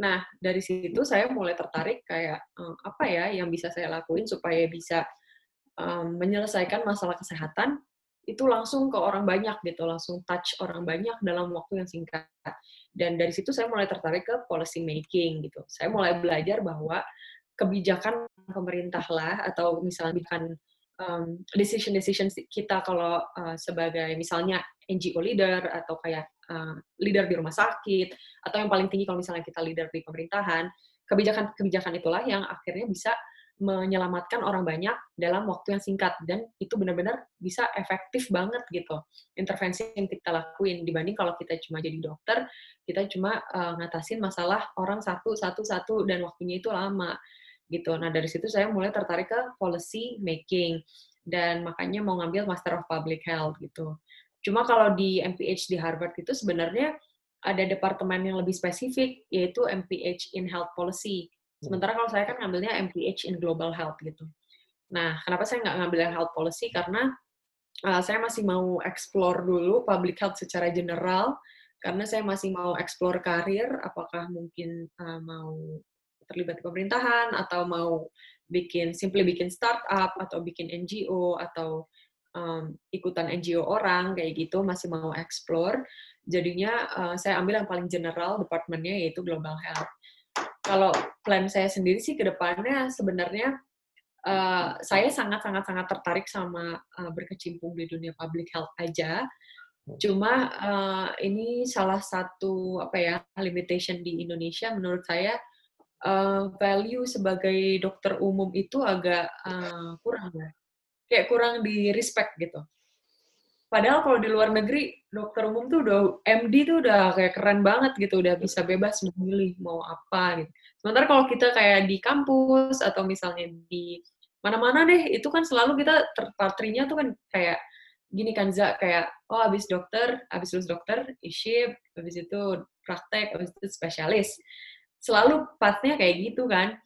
Nah, dari situ saya mulai tertarik kayak um, apa ya yang bisa saya lakuin supaya bisa um, menyelesaikan masalah kesehatan itu langsung ke orang banyak gitu, langsung touch orang banyak dalam waktu yang singkat. Dan dari situ saya mulai tertarik ke policy making gitu. Saya mulai belajar bahwa kebijakan pemerintah lah atau misalnya bukan um, decision decision kita kalau uh, sebagai misalnya NGO leader atau kayak uh, leader di rumah sakit atau yang paling tinggi kalau misalnya kita leader di pemerintahan kebijakan-kebijakan itulah yang akhirnya bisa menyelamatkan orang banyak dalam waktu yang singkat. Dan itu benar-benar bisa efektif banget gitu intervensi yang kita lakuin. Dibanding kalau kita cuma jadi dokter kita cuma uh, ngatasin masalah orang satu satu satu dan waktunya itu lama gitu. Nah dari situ saya mulai tertarik ke policy making dan makanya mau ngambil Master of Public Health gitu Cuma kalau di MPH di Harvard itu sebenarnya ada departemen yang lebih spesifik, yaitu MPH in Health Policy. Hmm. Sementara kalau saya kan ngambilnya MPH in Global Health gitu. Nah, kenapa saya nggak ngambil yang Health Policy? Karena uh, saya masih mau explore dulu public health secara general, karena saya masih mau explore karir, apakah mungkin uh, mau terlibat di pemerintahan, atau mau bikin, simply bikin startup, atau bikin NGO, atau um, ikutan NGO orang kayak gitu masih mau explore jadinya uh, saya ambil yang paling general departemennya yaitu global health. Kalau plan saya sendiri sih ke depannya sebenarnya uh, saya sangat sangat sangat tertarik sama uh, berkecimpung di dunia public health aja. Cuma uh, ini salah satu apa ya limitation di Indonesia menurut saya uh, value sebagai dokter umum itu agak uh, kurang ya kayak kurang di respect gitu. Padahal kalau di luar negeri dokter umum tuh udah MD tuh udah kayak keren banget gitu, udah bisa bebas memilih mau apa gitu. Sementara kalau kita kayak di kampus atau misalnya di mana-mana deh, itu kan selalu kita terpatrinya tuh kan kayak gini kan Za, kayak oh abis dokter, abis lulus dokter, iship, abis itu praktek, abis itu spesialis. Selalu pathnya kayak gitu kan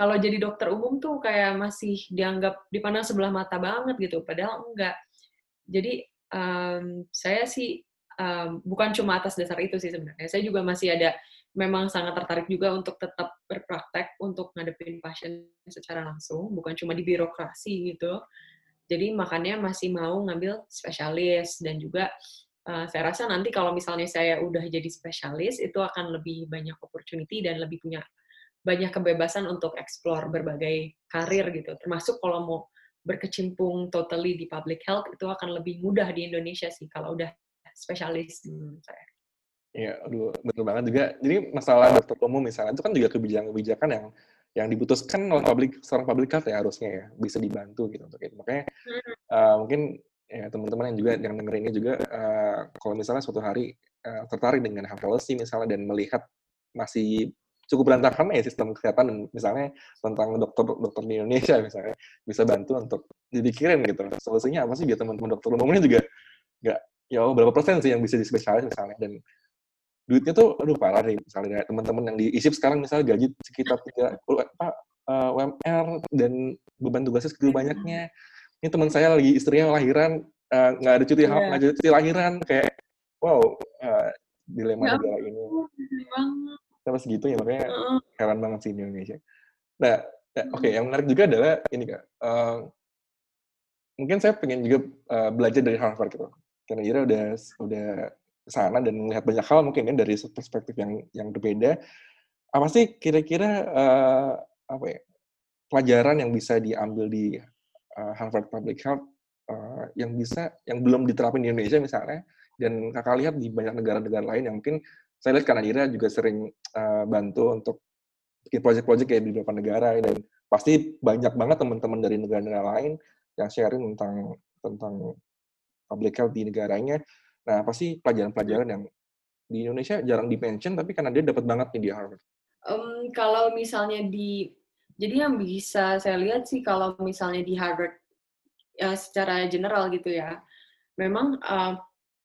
kalau jadi dokter umum tuh kayak masih dianggap dipandang sebelah mata banget gitu, padahal enggak. Jadi um, saya sih um, bukan cuma atas dasar itu sih sebenarnya. Saya juga masih ada memang sangat tertarik juga untuk tetap berpraktek untuk ngadepin pasien secara langsung, bukan cuma di birokrasi gitu. Jadi makanya masih mau ngambil spesialis dan juga uh, saya rasa nanti kalau misalnya saya udah jadi spesialis itu akan lebih banyak opportunity dan lebih punya banyak kebebasan untuk explore berbagai karir gitu. Termasuk kalau mau berkecimpung totally di public health itu akan lebih mudah di Indonesia sih kalau udah spesialis menurut saya. Iya, aduh, betul banget juga. Jadi masalah dokter umum misalnya itu kan juga kebijakan-kebijakan yang yang diputuskan oleh publik seorang public health ya harusnya ya bisa dibantu gitu untuk itu. Makanya hmm. uh, mungkin ya teman-teman yang juga yang dengerin ini juga uh, kalau misalnya suatu hari uh, tertarik dengan health policy misalnya dan melihat masih cukup berantakan ya sistem kesehatan misalnya tentang dokter dokter di Indonesia misalnya bisa bantu untuk dipikirin gitu. Solusinya apa sih biar teman-teman dokter umumnya juga nggak ya berapa persen sih yang bisa di spesialis misalnya dan duitnya tuh aduh parah nih misalnya teman-teman yang di ISIP sekarang misalnya gaji sekitar tiga apa uh, UMR dan beban tugasnya segitu banyaknya. Ini teman saya lagi istrinya lahiran nggak uh, ada cuti yeah. ada cuti lahiran kayak wow uh, dilema ya, negara ini sama segitu ya makanya heran banget sih di Indonesia. Nah ya, oke okay, yang menarik juga adalah ini kak uh, mungkin saya pengen juga uh, belajar dari Harvard gitu. Karena Ira udah udah sana dan melihat banyak hal mungkin ya dari perspektif yang yang berbeda. Apa sih kira-kira uh, apa ya pelajaran yang bisa diambil di uh, Harvard Public Health uh, yang bisa yang belum diterapin di Indonesia misalnya dan kakak lihat di banyak negara-negara lain yang mungkin saya lihat Kanadira juga sering uh, bantu untuk bikin proyek-proyek kayak di beberapa negara dan pasti banyak banget teman-teman dari negara-negara lain yang sharing tentang tentang public health di negaranya Nah, apa sih pelajaran-pelajaran yang di Indonesia jarang di-mention, tapi karena dia dapat banget nih di Harvard? Um, kalau misalnya di, jadi yang bisa saya lihat sih kalau misalnya di Harvard, ya secara general gitu ya, memang uh,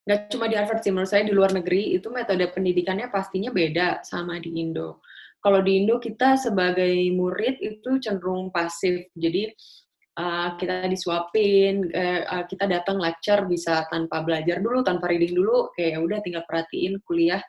nggak cuma di Harvard sih, menurut saya di luar negeri itu metode pendidikannya pastinya beda sama di Indo. Kalau di Indo kita sebagai murid itu cenderung pasif, jadi uh, kita disuapin, uh, kita datang lecture bisa tanpa belajar dulu, tanpa reading dulu, kayak ya udah tinggal perhatiin kuliah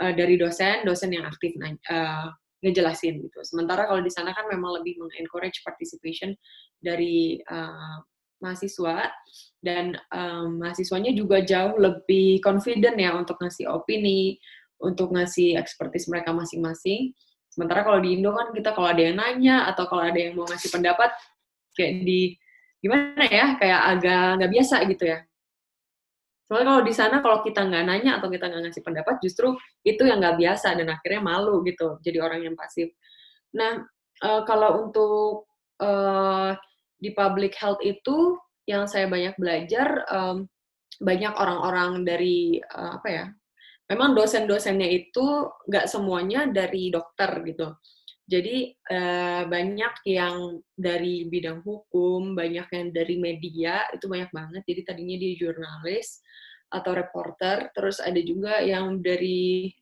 uh, dari dosen, dosen yang aktif uh, ngejelasin gitu. Sementara kalau di sana kan memang lebih mengencourage participation dari uh, mahasiswa dan um, mahasiswanya juga jauh lebih confident ya untuk ngasih opini, untuk ngasih ekspertis mereka masing-masing. Sementara kalau di Indo kan kita kalau ada yang nanya atau kalau ada yang mau ngasih pendapat, kayak di gimana ya kayak agak nggak biasa gitu ya soalnya kalau di sana kalau kita nggak nanya atau kita nggak ngasih pendapat justru itu yang nggak biasa dan akhirnya malu gitu jadi orang yang pasif nah uh, kalau untuk uh, di public health itu yang saya banyak belajar um, banyak orang-orang dari uh, apa ya memang dosen-dosennya itu nggak semuanya dari dokter gitu jadi uh, banyak yang dari bidang hukum, banyak yang dari media, itu banyak banget. Jadi tadinya dia jurnalis atau reporter, terus ada juga yang dari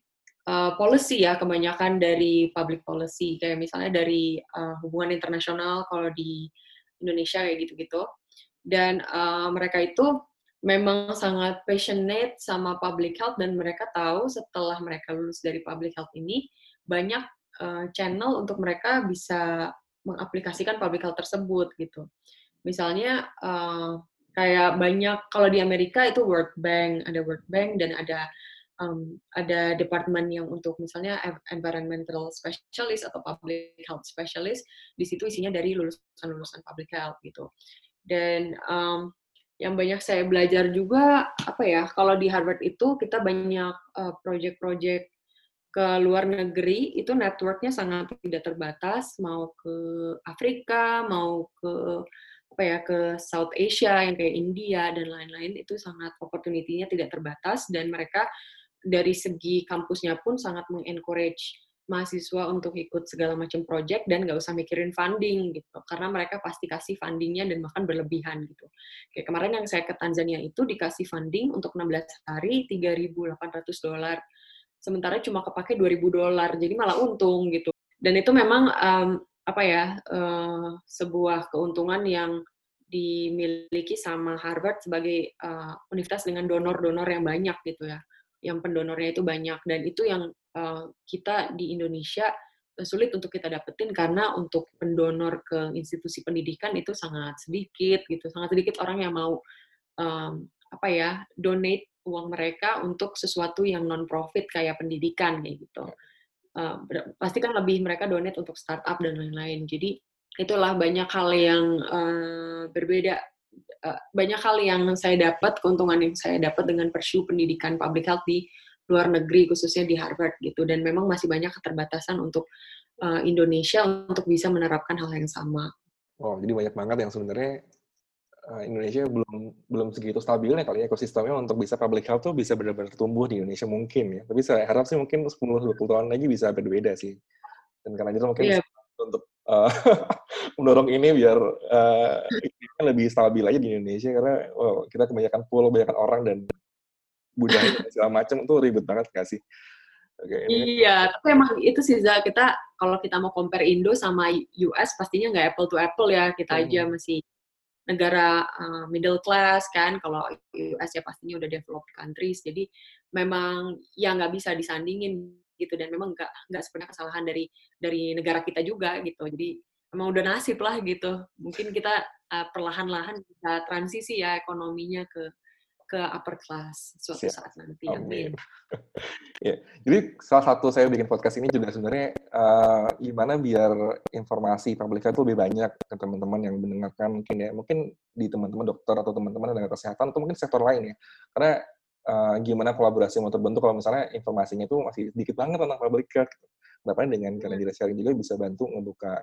uh, policy ya, kebanyakan dari public policy, kayak misalnya dari uh, hubungan internasional kalau di Indonesia kayak gitu-gitu. Dan uh, mereka itu memang sangat passionate sama public health dan mereka tahu setelah mereka lulus dari public health ini banyak uh, channel untuk mereka bisa mengaplikasikan public health tersebut gitu. Misalnya uh, kayak banyak kalau di Amerika itu World Bank, ada World Bank dan ada um, ada departemen yang untuk misalnya environmental specialist atau public health specialist. Di situ isinya dari lulusan-lulusan public health gitu. Dan um, yang banyak saya belajar juga apa ya kalau di Harvard itu kita banyak uh, project-project ke luar negeri itu networknya sangat tidak terbatas mau ke Afrika mau ke apa ya ke South Asia yang kayak India dan lain-lain itu sangat opportunity-nya tidak terbatas dan mereka dari segi kampusnya pun sangat mengencourage mahasiswa untuk ikut segala macam project dan nggak usah mikirin funding gitu. Karena mereka pasti kasih fundingnya dan bahkan berlebihan gitu. Kayak kemarin yang saya ke Tanzania itu dikasih funding untuk 16 hari 3.800 dolar. Sementara cuma kepake 2000 dolar jadi malah untung gitu. Dan itu memang um, apa ya uh, sebuah keuntungan yang dimiliki sama Harvard sebagai uh, universitas dengan donor-donor yang banyak gitu ya yang pendonornya itu banyak dan itu yang uh, kita di Indonesia sulit untuk kita dapetin karena untuk pendonor ke institusi pendidikan itu sangat sedikit gitu sangat sedikit orang yang mau um, apa ya donate uang mereka untuk sesuatu yang non profit kayak pendidikan kayak gitu. Uh, pasti kan lebih mereka donate untuk startup dan lain-lain. Jadi itulah banyak hal yang uh, berbeda. Uh, banyak hal yang saya dapat, keuntungan yang saya dapat dengan pursue pendidikan public health di luar negeri, khususnya di Harvard gitu. Dan memang masih banyak keterbatasan untuk uh, Indonesia untuk bisa menerapkan hal yang sama. Oh, jadi banyak banget yang sebenarnya Eh, Indonesia belum belum segitu stabilnya kali ya ekosistemnya untuk bisa public health tuh bisa benar-benar tumbuh di Indonesia mungkin ya. Tapi saya harap sih mungkin 10-20 tahun lagi bisa berbeda sih. Dan karena itu mungkin yeah. untuk uh, mendorong ini biar uh, lebih stabil aja di Indonesia. Karena oh, kita kebanyakan pulau, kebanyakan orang dan budaya segala macam itu ribet banget gak sih? Okay, iya, tapi emang itu sih Za, kita kalau kita mau compare Indo sama US pastinya nggak apple to apple ya, kita hmm. aja masih negara uh, middle class kan, kalau US ya pastinya udah developed countries, jadi memang ya nggak bisa disandingin gitu dan memang nggak nggak sebenarnya kesalahan dari dari negara kita juga gitu, jadi emang udah nasib lah gitu, mungkin kita uh, perlahan-lahan bisa transisi ya ekonominya ke ke upper class suatu Siap. saat nanti. Amin. ya, jadi salah satu saya bikin podcast ini juga sebenarnya uh, gimana biar informasi publik itu lebih banyak ke teman-teman yang mendengarkan mungkin ya, mungkin di teman-teman dokter atau teman-teman tenaga kesehatan atau mungkin sektor lain ya. Karena uh, gimana kolaborasi mau terbentuk kalau misalnya informasinya itu masih sedikit banget tentang public health. Gitu. Harapannya dengan karena hmm. sharing juga bisa bantu membuka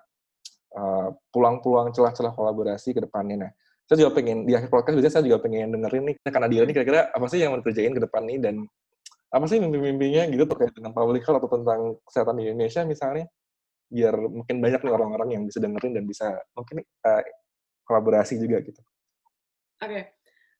uh, peluang-peluang celah-celah kolaborasi ke depannya. Nah, saya juga pengen di akhir podcast biasanya saya juga pengen dengerin nih karena dia ini kira-kira apa sih yang mau dikerjain ke depan nih dan apa sih mimpi-mimpinya gitu terkait dengan public health atau tentang kesehatan di Indonesia misalnya biar mungkin banyak nih orang-orang yang bisa dengerin dan bisa mungkin uh, kolaborasi juga gitu. Oke, okay.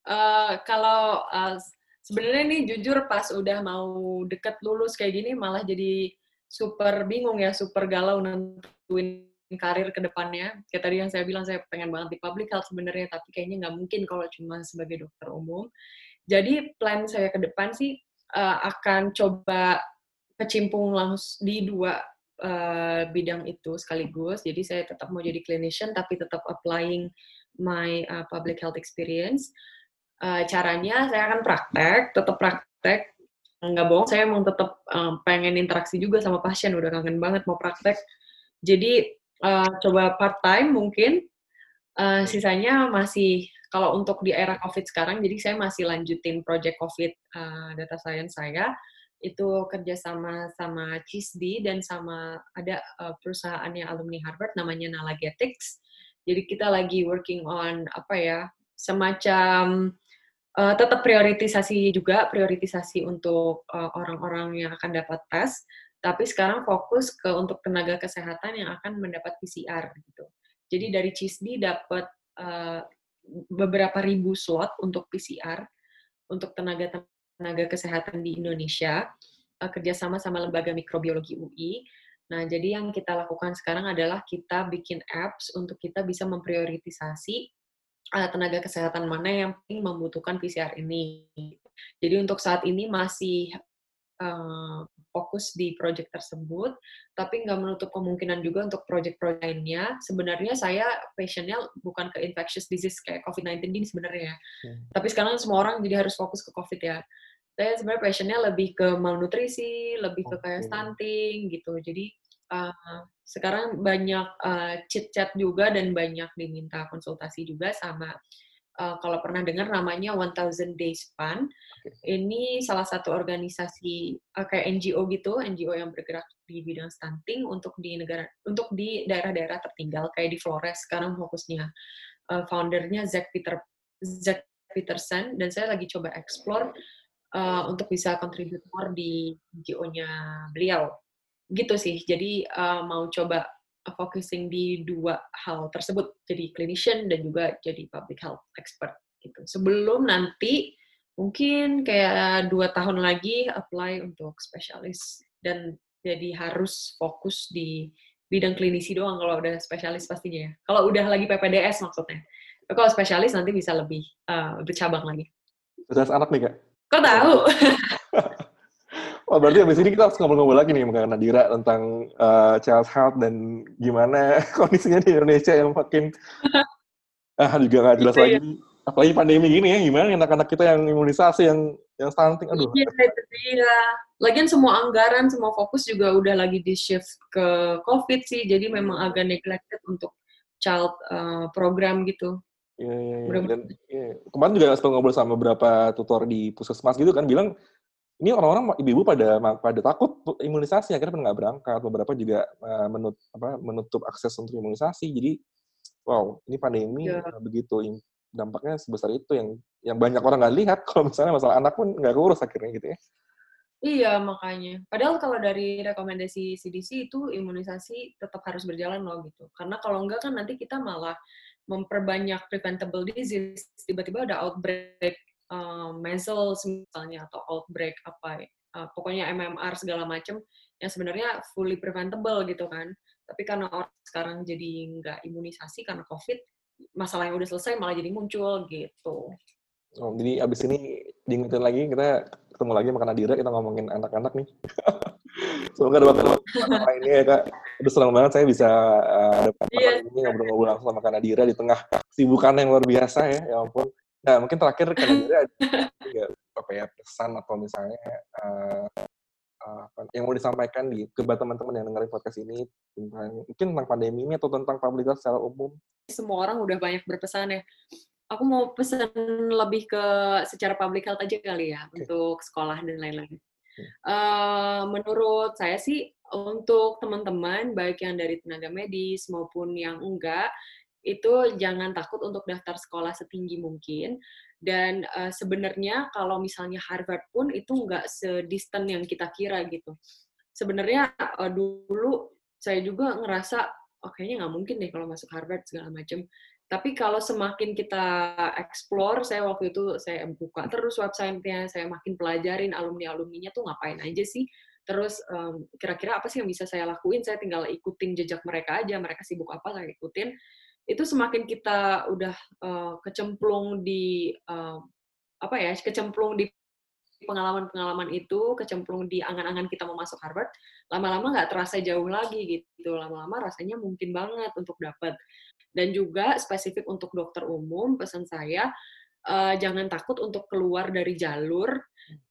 uh, eh, kalau uh, sebenarnya nih jujur pas udah mau deket lulus kayak gini malah jadi super bingung ya, super galau nentuin karir ke depannya. Kayak tadi yang saya bilang, saya pengen banget di public health sebenarnya, tapi kayaknya nggak mungkin kalau cuma sebagai dokter umum. Jadi plan saya ke depan sih uh, akan coba kecimpung langsung di dua uh, bidang itu sekaligus. Jadi saya tetap mau jadi clinician, tapi tetap applying my uh, public health experience. Uh, caranya saya akan praktek, tetap praktek. Nggak bohong, saya emang tetap um, pengen interaksi juga sama pasien, udah kangen banget mau praktek. Jadi uh, coba part time mungkin uh, sisanya masih kalau untuk di era covid sekarang jadi saya masih lanjutin project covid uh, data science saya itu kerja sama sama CISD dan sama ada uh, perusahaannya alumni Harvard namanya Nalagetics. Jadi kita lagi working on apa ya semacam uh, tetap prioritisasi juga prioritisasi untuk orang-orang uh, yang akan dapat tes tapi sekarang fokus ke untuk tenaga kesehatan yang akan mendapat PCR gitu. Jadi dari CISDI dapat uh, beberapa ribu slot untuk PCR untuk tenaga tenaga kesehatan di Indonesia uh, kerjasama sama lembaga mikrobiologi UI. Nah, jadi yang kita lakukan sekarang adalah kita bikin apps untuk kita bisa memprioritisasi uh, tenaga kesehatan mana yang membutuhkan PCR ini. Jadi untuk saat ini masih uh, fokus di project tersebut, tapi nggak menutup kemungkinan juga untuk project-project lainnya. Sebenarnya saya passionnya bukan ke infectious disease kayak COVID-19 ini sebenarnya. Hmm. Tapi sekarang semua orang jadi harus fokus ke COVID ya. Saya sebenarnya passionnya lebih ke malnutrisi, lebih ke kayak stunting gitu. Jadi uh, sekarang banyak uh, chit-chat juga dan banyak diminta konsultasi juga sama uh, kalau pernah dengar namanya 1000 Days Fund. Okay. Ini salah satu organisasi uh, kayak NGO gitu, NGO yang bergerak di bidang stunting untuk di negara untuk di daerah-daerah tertinggal kayak di Flores sekarang fokusnya. Uh, foundernya Zack Peter Zack Peterson dan saya lagi coba explore uh, untuk bisa kontributor di NGO-nya beliau. Gitu sih. Jadi uh, mau coba focusing di dua hal tersebut, jadi clinician dan juga jadi public health expert gitu. Sebelum nanti mungkin kayak dua tahun lagi apply untuk spesialis dan jadi harus fokus di bidang klinisi doang kalau udah spesialis pastinya ya. Kalau udah lagi PPDS maksudnya. Kalau spesialis nanti bisa lebih uh, bercabang lagi. Spesialis anak nih kak? Kok tahu? Oh, berarti abis ini kita harus ngobrol-ngobrol lagi nih dengan Nadira tentang uh, child health dan gimana kondisinya di Indonesia yang makin ah juga nggak jelas gitu lagi. Ya. Apalagi pandemi gini ya, gimana anak-anak kita yang imunisasi, yang yang stunting, aduh. Iya, itu dia. Lagian semua anggaran, semua fokus juga udah lagi di shift ke COVID sih, jadi memang agak neglected untuk child uh, program gitu. Iya, iya, iya. Dan, iya. Kemarin juga sempat ngobrol sama beberapa tutor di puskesmas gitu kan, bilang ini orang-orang ibu-ibu pada pada takut imunisasi akhirnya nggak berangkat beberapa juga uh, menut, apa, menutup akses untuk imunisasi jadi wow ini pandemi yeah. Iya. begitu dampaknya sebesar itu yang yang banyak orang nggak lihat kalau misalnya masalah anak pun nggak urus akhirnya gitu ya Iya, makanya. Padahal kalau dari rekomendasi CDC itu imunisasi tetap harus berjalan loh gitu. Karena kalau enggak kan nanti kita malah memperbanyak preventable disease. Tiba-tiba ada outbreak uh, measles misalnya atau outbreak apa uh, pokoknya MMR segala macam yang sebenarnya fully preventable gitu kan. Tapi karena orang sekarang jadi nggak imunisasi karena COVID, masalah yang udah selesai malah jadi muncul gitu. Oh, jadi abis ini diingetin lagi kita ketemu lagi makan Adira kita ngomongin anak-anak nih. Semoga ada waktu ini ya kak. Udah senang banget saya bisa uh, dapat yeah. ini ngobrol-ngobrol langsung sama Kak Nadira di tengah sibukan yang luar biasa ya. Ya ampun. Nah mungkin terakhir Nadira ada apa ya pesan atau misalnya uh, uh, yang mau disampaikan di ke teman-teman yang dengerin podcast ini tentang mungkin tentang pandemi ini atau tentang public health secara umum. Semua orang udah banyak berpesan ya aku mau pesan lebih ke secara public health aja kali ya okay. untuk sekolah dan lain-lain. Uh, menurut saya sih untuk teman-teman baik yang dari tenaga medis maupun yang enggak itu jangan takut untuk daftar sekolah setinggi mungkin dan uh, sebenarnya kalau misalnya Harvard pun itu enggak sedistant yang kita kira gitu. Sebenarnya uh, dulu saya juga ngerasa oh kayaknya nggak mungkin deh kalau masuk Harvard segala macam tapi kalau semakin kita explore, saya waktu itu saya buka terus website-nya, saya makin pelajarin alumni-alumninya tuh ngapain aja sih. Terus kira-kira um, apa sih yang bisa saya lakuin? Saya tinggal ikutin jejak mereka aja, mereka sibuk apa saya ikutin. Itu semakin kita udah uh, kecemplung di uh, apa ya, kecemplung di pengalaman-pengalaman itu, kecemplung di angan-angan kita mau masuk Harvard, lama-lama nggak terasa jauh lagi gitu. Lama-lama rasanya mungkin banget untuk dapat. Dan juga spesifik untuk dokter umum, pesan saya, uh, jangan takut untuk keluar dari jalur.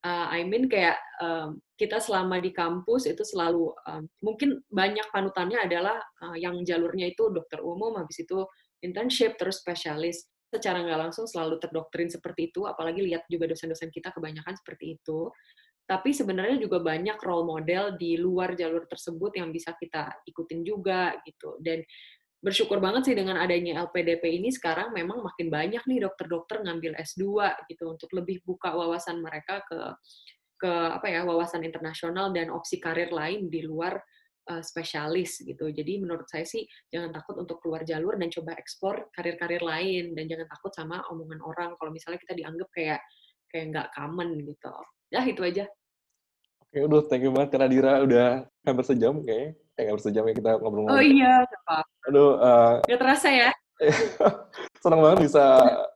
Uh, I mean kayak um, kita selama di kampus itu selalu um, mungkin banyak panutannya adalah uh, yang jalurnya itu dokter umum, habis itu internship terus spesialis. Secara nggak langsung selalu terdoktrin seperti itu, apalagi lihat juga dosen-dosen kita kebanyakan seperti itu. Tapi sebenarnya juga banyak role model di luar jalur tersebut yang bisa kita ikutin juga gitu. Dan bersyukur banget sih dengan adanya LPDP ini sekarang memang makin banyak nih dokter-dokter ngambil S2 gitu untuk lebih buka wawasan mereka ke ke apa ya wawasan internasional dan opsi karir lain di luar uh, spesialis gitu. Jadi menurut saya sih jangan takut untuk keluar jalur dan coba ekspor karir-karir lain dan jangan takut sama omongan orang kalau misalnya kita dianggap kayak kayak nggak common gitu. Ya itu aja. Oke, udah thank you banget karena Dira udah hampir sejam kayaknya kayak harus sejam ya kita ngobrol-ngobrol. Oh iya, apa. Aduh. Uh, Gak terasa ya? Senang banget bisa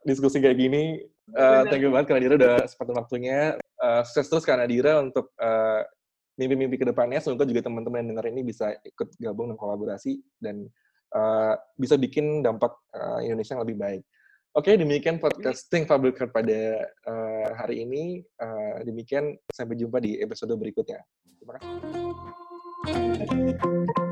diskusi kayak gini. Uh, thank you banget karena Dira udah sempat waktunya. Uh, sukses terus karena Dira untuk uh, mimpi-mimpi ke depannya. Semoga juga teman-teman yang dengar ini bisa ikut gabung dan kolaborasi dan uh, bisa bikin dampak uh, Indonesia yang lebih baik. Oke, okay, demikian podcasting Public pada uh, hari ini. Uh, demikian, sampai jumpa di episode berikutnya. Terima kasih. うん